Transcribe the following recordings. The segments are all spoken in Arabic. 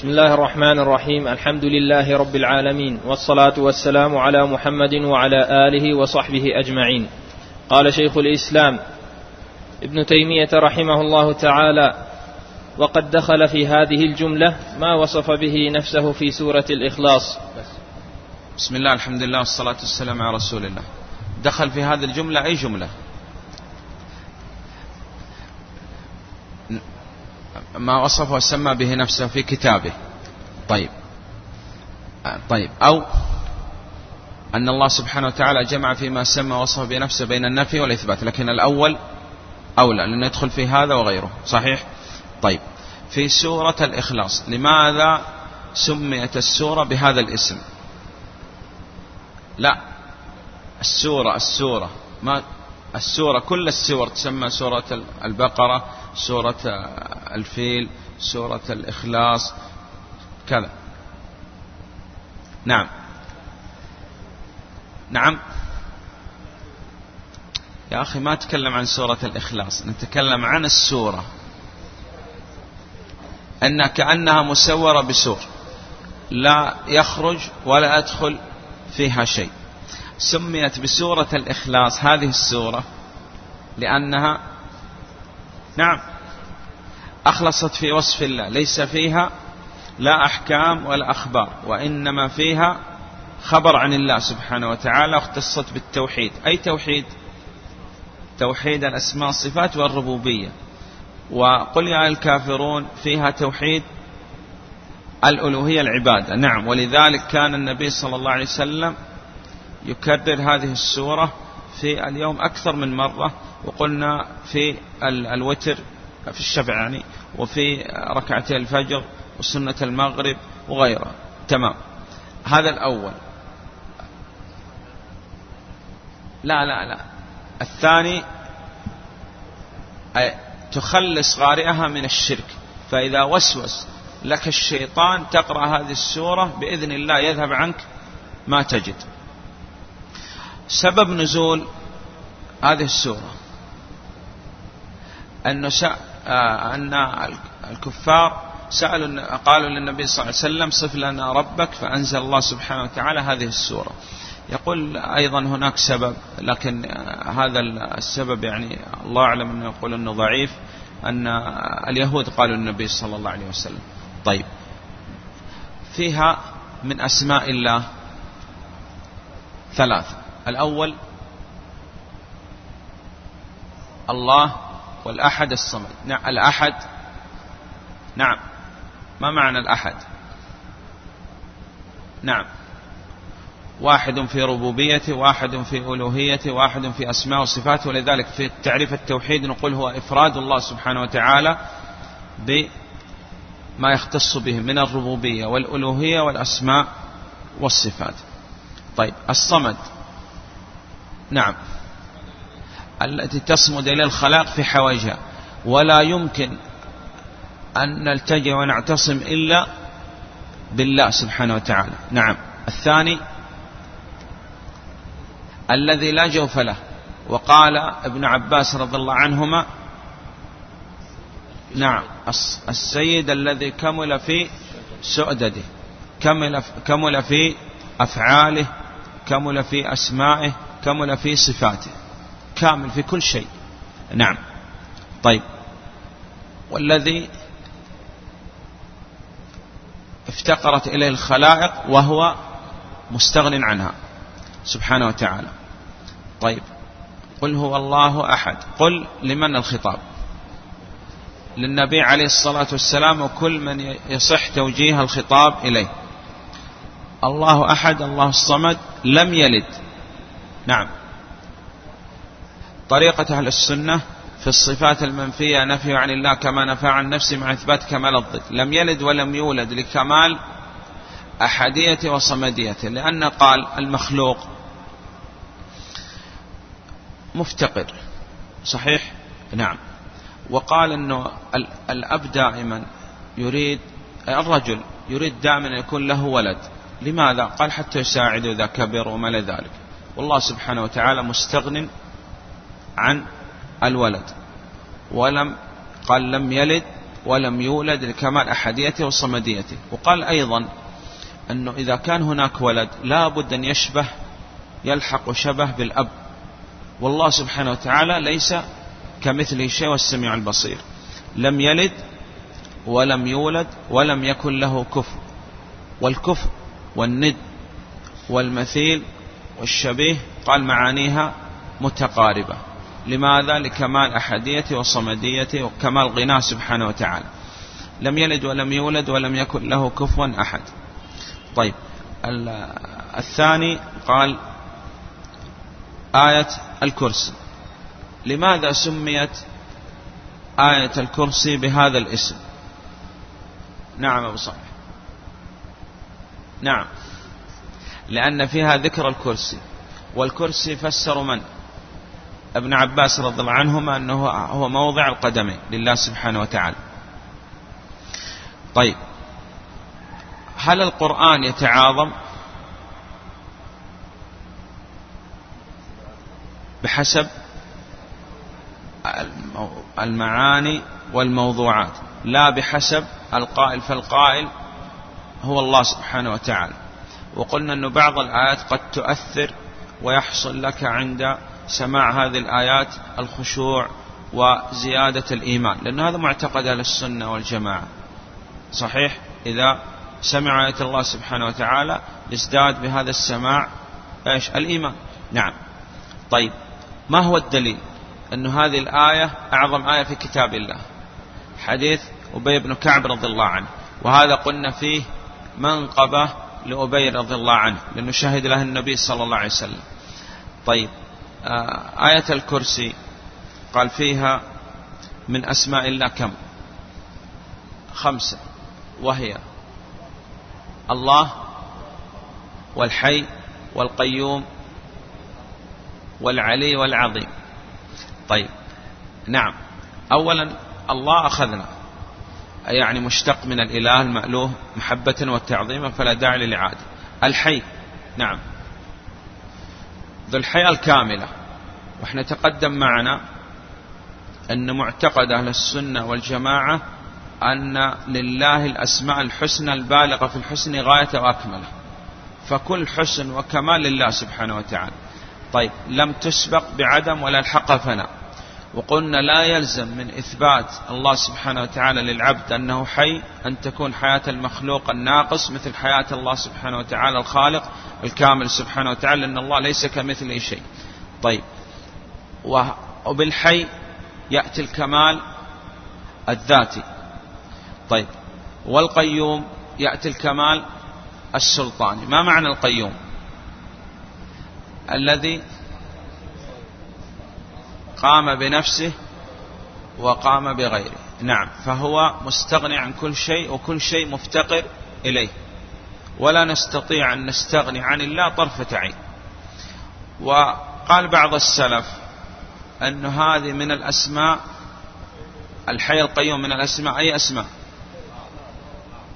بسم الله الرحمن الرحيم. الحمد لله رب العالمين. والصلاة والسلام على محمد وعلى آله وصحبه أجمعين. قال شيخ الإسلام ابن تيمية رحمه الله تعالى وقد دخل في هذه الجملة ما وصف به نفسه في سورة الإخلاص. بسم الله الحمد لله والصلاة والسلام على رسول الله. دخل في هذه الجملة أي جملة؟ ما وصف وسمى به نفسه في كتابه. طيب. طيب. أو أن الله سبحانه وتعالى جمع فيما سمى وصف بنفسه بين النفي والإثبات لكن الأول أولى لأنه يدخل في هذا وغيره. صحيح؟ طيب. في سورة الإخلاص لماذا سميت السورة بهذا الاسم؟ لا. السورة السورة. ما السورة كل السور تسمى سورة البقرة سورة الفيل سورة الإخلاص كذا. نعم. نعم. يا أخي ما تكلم عن سورة الإخلاص نتكلم عن السورة. أن كأنها مسورة بسور لا يخرج ولا يدخل فيها شيء. سميت بسورة الإخلاص هذه السورة لأنها نعم أخلصت في وصف الله ليس فيها لا أحكام ولا أخبار وإنما فيها خبر عن الله سبحانه وتعالى اختصت بالتوحيد. أي توحيد؟ توحيد الأسماء والصفات والربوبية. وقل يا الكافرون فيها توحيد الألوهية العبادة. نعم ولذلك كان النبي صلى الله عليه وسلم يكرر هذه السورة في اليوم أكثر من مرة وقلنا في الوتر في الشفع يعني وفي ركعتي الفجر وسنة المغرب وغيرها. تمام. هذا الأول. لا لا لا. الثاني تخلص غارئها من الشرك. فإذا وسوس لك الشيطان تقرأ هذه السورة بإذن الله يذهب عنك ما تجد. سبب نزول هذه السورة. أن آه، أن الكفار سألوا قالوا للنبي صلى الله عليه وسلم صف لنا ربك فأنزل الله سبحانه وتعالى هذه السورة. يقول أيضا هناك سبب لكن هذا السبب يعني الله أعلم أنه يقول أنه ضعيف أن اليهود قالوا للنبي صلى الله عليه وسلم. طيب. فيها من أسماء الله ثلاثة. الأول الله والأحد الصمد. نعم الأحد. نعم. ما معنى الأحد؟ نعم. واحد في ربوبيته واحد في ألوهيته واحد في أسماء وصفاته ولذلك في تعريف التوحيد نقول هو إفراد الله سبحانه وتعالى بما يختص به من الربوبية والألوهية والأسماء والصفات. طيب الصمد. نعم. التي تصمد إلى الخلاق في حوائجها. ولا يمكن أن نلتجئ ونعتصم إلا بالله سبحانه وتعالى. نعم. الثاني الذي لا جوف له. وقال ابن عباس رضي الله عنهما نعم السيد الذي كمل في سؤدده كمل, كمل في أفعاله كمل في أسمائه كمل في صفاته كامل في كل شيء. نعم. طيب. والذي افتقرت إليه الخلائق وهو مستغن عنها. سبحانه وتعالى. طيب. قل هو الله أحد. قل لمن الخطاب؟ للنبي عليه الصلاة والسلام وكل من يصح توجيه الخطاب إليه. الله أحد الله الصمد لم يلد. نعم. طريقة أهل السنة في الصفات المنفية نفي عن الله كما نفى عن نفسه مع إثبات كمال الضد. لم يلد ولم يولد لكمال أحدية وصمديته لأن قال المخلوق مفتقر. صحيح؟ نعم. وقال أنه الأب دائما يريد الرجل يريد دائما أن يكون له ولد. لماذا؟ قال حتى يساعده إذا كبر وما ذلك. والله سبحانه وتعالى مستغن عن الولد. ولم قال لم يلد ولم يولد لكمال أحديته وصمديته. وقال أيضا أنه إذا كان هناك ولد لا بد أن يشبه يلحق شبه بالأب. والله سبحانه وتعالى ليس كمثله شيء والسميع البصير. لم يلد ولم يولد ولم يكن له كفر والكفر والند والمثيل والشبيه قال معانيها متقاربة. لماذا؟ لكمال أحديته وصمديته وكمال غناه سبحانه وتعالى. لم يلد ولم يولد ولم يكن له كفوا أحد. طيب الثاني قال آية الكرسي. لماذا سميت آية الكرسي بهذا الاسم؟ نعم أبو صالح. نعم. لأن فيها ذكر الكرسي والكرسي فسر من؟ ابن عباس رضي الله عنهما أنه هو موضع القدمين لله سبحانه وتعالى. طيب هل القرآن يتعاظم بحسب المعاني والموضوعات؟ لا بحسب القائل فالقائل هو الله سبحانه وتعالى. وقلنا أن بعض الآيات قد تؤثر ويحصل لك عند سماع هذه الآيات الخشوع وزيادة الإيمان لأن هذا معتقد أهل السنة والجماعة. صحيح؟ إذا سمع آية الله سبحانه وتعالى يزداد بهذا السماع إيش؟ الإيمان. نعم. طيب ما هو الدليل؟ أن هذه الآية أعظم آية في كتاب الله. حديث أبي بن كعب رضي الله عنه. وهذا قلنا فيه منقبة لأبي رضي الله عنه لأنه شهد له النبي صلى الله عليه وسلم. طيب آه، آية الكرسي قال فيها من أسماء الله كم؟ خمسة. وهي الله والحي والقيوم والعلي والعظيم. طيب نعم. أولا الله أخذنا. يعني مشتق من الإله المألوه محبة وتعظيما فلا داعي للإعادة. الحي نعم. ذو الحياة الكاملة. وإحنا تقدم معنا أن معتقد أهل السنة والجماعة أن لله الأسماء الحسنى البالغة في الحسن غاية وأكملة. فكل حسن وكمال لله سبحانه وتعالى. طيب لم تسبق بعدم ولا الحق فناء. وقلنا لا يلزم من إثبات الله سبحانه وتعالى للعبد أنه حي أن تكون حياة المخلوق الناقص مثل حياة الله سبحانه وتعالى الخالق الكامل سبحانه وتعالى أن الله ليس كمثله شيء. طيب. وبالحي يأتي الكمال الذاتي. طيب. والقيوم يأتي الكمال السلطاني. ما معنى القيوم؟ الذي قام بنفسه وقام بغيره. نعم فهو مستغني عن كل شيء وكل شيء مفتقر إليه. ولا نستطيع أن نستغني عن الله طرفة عين. وقال بعض السلف أن هذه من الأسماء الحي القيوم من الأسماء أي أسماء؟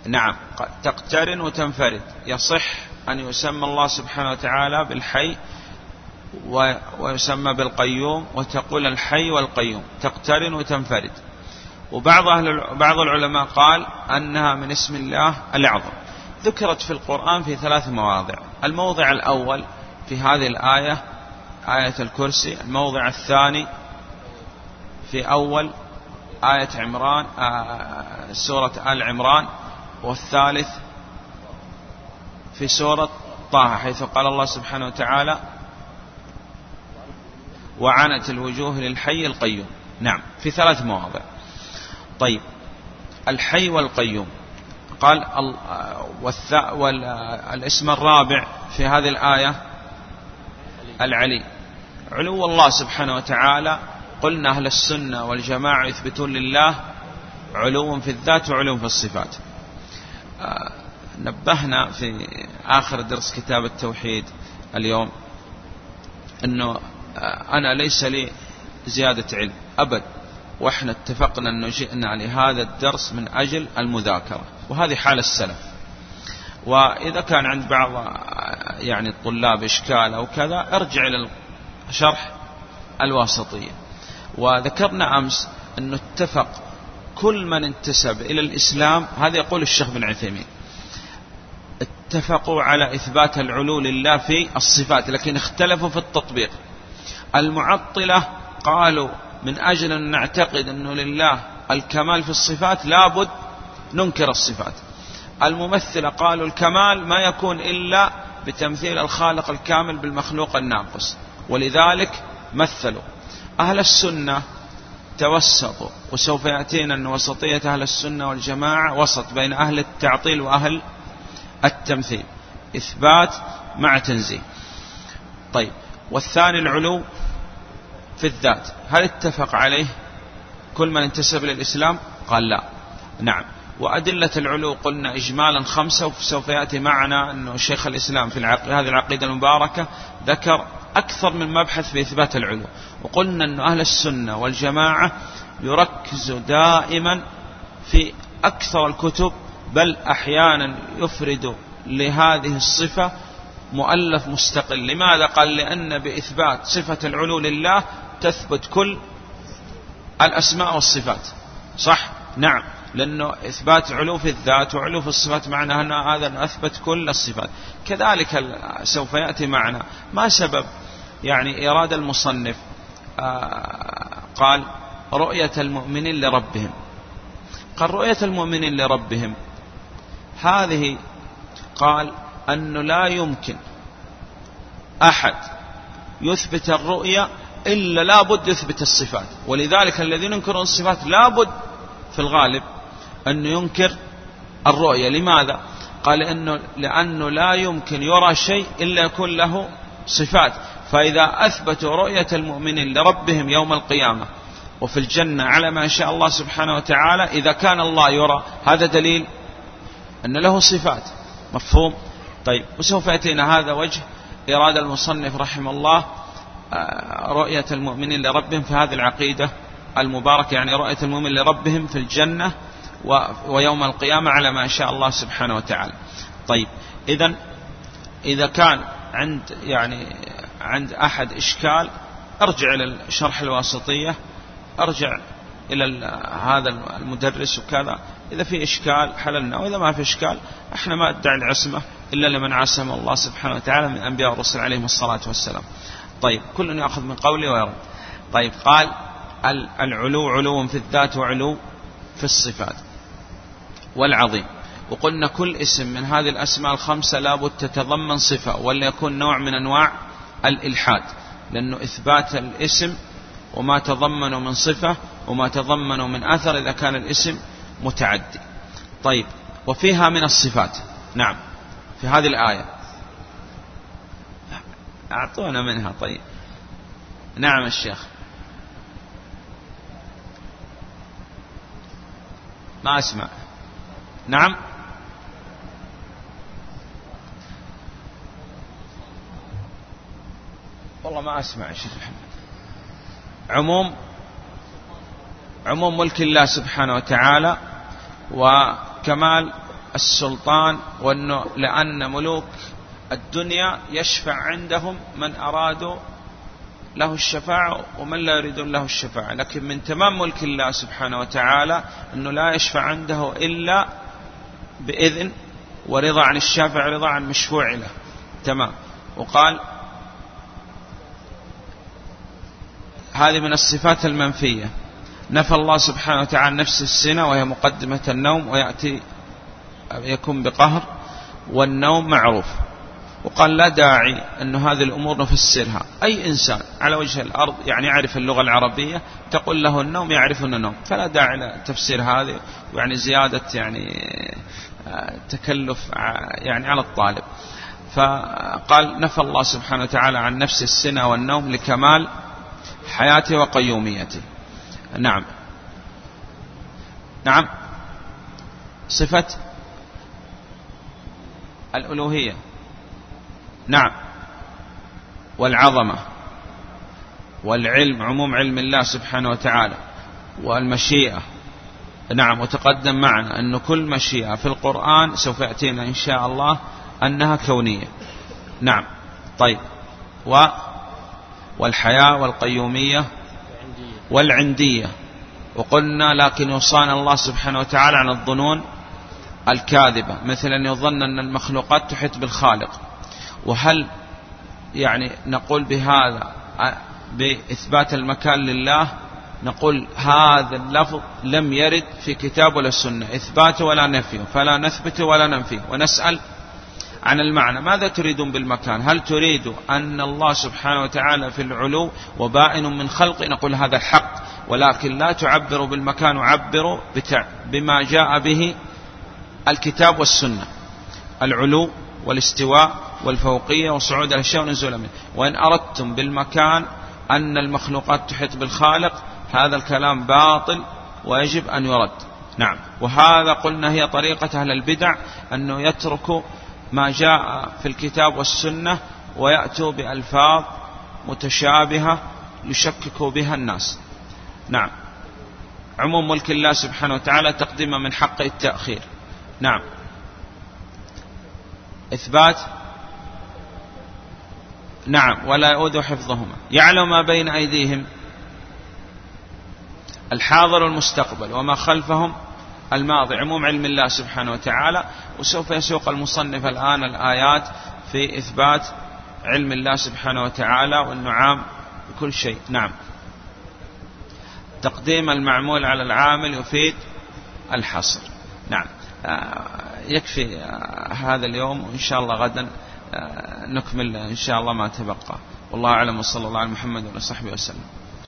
نعم تقترن وتنفرد. يصح أن يسمى الله سبحانه وتعالى بالحي ويسمى بالقيوم وتقول الحي والقيوم تقترن وتنفرد. وبعض أهل بعض العلماء قال أنها من اسم الله الأعظم ذكرت في القرآن في ثلاث مواضع. الموضع الأول في هذه الآية آية الكرسي. الموضع الثاني في أول آية عمران سورة آل عمران. والثالث في سورة طه حيث قال الله سبحانه وتعالى وعنت الوجوه للحي القيوم. نعم في ثلاث مواضع. طيب الحي والقيوم. قال والاسم الرابع في هذه الآية العلي. علو الله سبحانه وتعالى قلنا أهل السنة والجماعة يثبتون لله علو في الذات وعلو في الصفات. آه، نبهنا في آخر درس كتاب التوحيد اليوم أنه أنا ليس لي زيادة علم أبد. وإحنا اتفقنا أنه جئنا لهذا الدرس من أجل المذاكرة وهذه حال السلف. وإذا كان عند بعض يعني الطلاب إشكال أو كذا ارجع إلى شرح الواسطية. وذكرنا أمس أنه اتفق كل من انتسب إلى الإسلام هذا يقول الشيخ بن عثيمين اتفقوا على إثبات العلو لله في الصفات لكن اختلفوا في التطبيق. المعطلة قالوا من أجل أن نعتقد أنه لله الكمال في الصفات لابد ننكر الصفات. الممثلة قالوا الكمال ما يكون إلا بتمثيل الخالق الكامل بالمخلوق الناقص ولذلك مثلوا. أهل السنة توسطوا وسوف يأتينا أن وسطية أهل السنة والجماعة وسط بين أهل التعطيل وأهل التمثيل. إثبات مع تنزيه. طيب والثاني العلو في الذات. هل اتفق عليه كل من انتسب للإسلام قال لا. نعم. وأدلة العلو قلنا إجمالا خمسة وسوف يأتي معنا أنه شيخ الإسلام في العقل هذه العقيدة المباركة ذكر أكثر من مبحث في إثبات العلو. وقلنا أن أهل السنة والجماعة يركز دائما في أكثر الكتب بل أحيانا يفرد لهذه الصفة مؤلف مستقل. لماذا؟ قال لأن بإثبات صفة العلو لله تثبت كل الأسماء والصفات. صح؟ نعم. لأنه إثبات علو في الذات وعلو في الصفات معنى أن هذا أثبت كل الصفات. كذلك سوف يأتي معنا ما سبب يعني إيراد المصنف آه، قال رؤية المؤمنين لربهم. قال رؤية المؤمنين لربهم. هذه قال أنه لا يمكن أحد يثبت الرؤية إلا لابد يثبت الصفات. ولذلك الذين ينكرون الصفات لابد في الغالب أنه ينكر الرؤية. لماذا؟ قال إنه لأنه لا يمكن يرى شيء إلا يكون له صفات. فإذا أثبتوا رؤية المؤمنين لربهم يوم القيامة وفي الجنة على ما شاء الله سبحانه وتعالى إذا كان الله يرى هذا دليل أن له صفات. مفهوم؟ طيب وسوف يأتينا هذا وجه إرادة المصنف رحمه الله. رؤية المؤمنين لربهم في هذه العقيدة المباركة يعني رؤية المؤمن لربهم في الجنة ويوم القيامة على ما شاء الله سبحانه وتعالى. طيب إذا إذا كان عند يعني عند أحد إشكال أرجع إلى الشرح الواسطية أرجع إلى هذا المدرس وكذا. إذا في إشكال حللنا. وإذا ما في إشكال إحنا ما ادعي العصمة إلا لمن عصم الله سبحانه وتعالى من أنبياء الرسل عليهم الصلاة والسلام. طيب كل يأخذ من قولي ويرد. طيب قال العلو علو في الذات وعلو في الصفات. والعظيم. وقلنا كل اسم من هذه الأسماء الخمسة لابد تتضمن صفة ولا يكون نوع من أنواع الإلحاد لأنه إثبات الاسم وما تضمنه من صفة وما تضمنه من أثر إذا كان الاسم متعدي. طيب وفيها من الصفات. نعم في هذه الآية. أعطونا منها طيب. نعم الشيخ ما أسمع. نعم. والله ما أسمع يا شيخ محمد. عموم عموم ملك الله سبحانه وتعالى وكمال السلطان وأنه لأن ملوك الدنيا يشفع عندهم من أرادوا له الشفاعة ومن لا يريدون له الشفاعة. لكن من تمام ملك الله سبحانه وتعالى أنه لا يشفع عنده إلا بإذن ورضا عن الشافع رضا عن مشفوع له. تمام. وقال هذه من الصفات المنفية. نفى الله سبحانه وتعالى نفس السنة وهي مقدمة النوم ويأتي يكون بقهر والنوم معروف. وقال لا داعي أن هذه الأمور نفسرها. أي إنسان على وجه الأرض يعني يعرف اللغة العربية تقول له النوم يعرف أن النوم. فلا داعي لتفسير هذه يعني زيادة يعني آه، تكلف يعني على الطالب. فقال نفى الله سبحانه وتعالى عن نفس السنة والنوم لكمال حياته وقيوميته نعم. نعم. صفة الألوهية. نعم. والعظمة. والعلم عموم علم الله سبحانه وتعالى. والمشيئة. نعم وتقدم معنا أن كل مشيئة في القرآن سوف يأتينا إن شاء الله أنها كونية. نعم. طيب. و والحياة والقيومية والعندية. وقلنا لكن يوصانا الله سبحانه وتعالى عن الظنون الكاذبة. مثل أن يظن أن المخلوقات تحيط بالخالق. وهل يعني نقول بهذا بإثبات المكان لله نقول هذا اللفظ لم يرد في كتاب ولا سنة إثباته ولا نفيه فلا نثبته ولا ننفيه ونسأل عن المعنى ماذا تريدون بالمكان؟ هل تريد أن الله سبحانه وتعالى في العلو وبائن من خلق نقول هذا الحق ولكن لا تعبروا بالمكان وعبروا بما جاء به الكتاب والسنة العلو والاستواء والفوقية وصعود الأشياء ونزول منه. وإن أردتم بالمكان أن المخلوقات تحيط بالخالق هذا الكلام باطل ويجب أن يرد. نعم. وهذا قلنا هي طريقة أهل البدع أنه يتركوا ما جاء في الكتاب والسنة ويأتوا بألفاظ متشابهة يشككوا بها الناس. نعم. عموم ملك الله سبحانه وتعالى تقديم من حق التأخير. نعم. إثبات نعم ولا يؤود حفظهما. يعلم ما بين أيديهم. الحاضر والمستقبل وما خلفهم الماضي. عموم علم الله سبحانه وتعالى وسوف يسوق المصنف الآن الآيات في إثبات علم الله سبحانه وتعالى والنعام بكل شيء. نعم. تقديم المعمول على العامل يفيد الحصر. نعم. آه، يكفي آه، هذا اليوم وإن شاء الله غدا نكمل إن شاء الله ما تبقى. والله أعلم وصلى الله على محمد وعلى صحبه وسلم.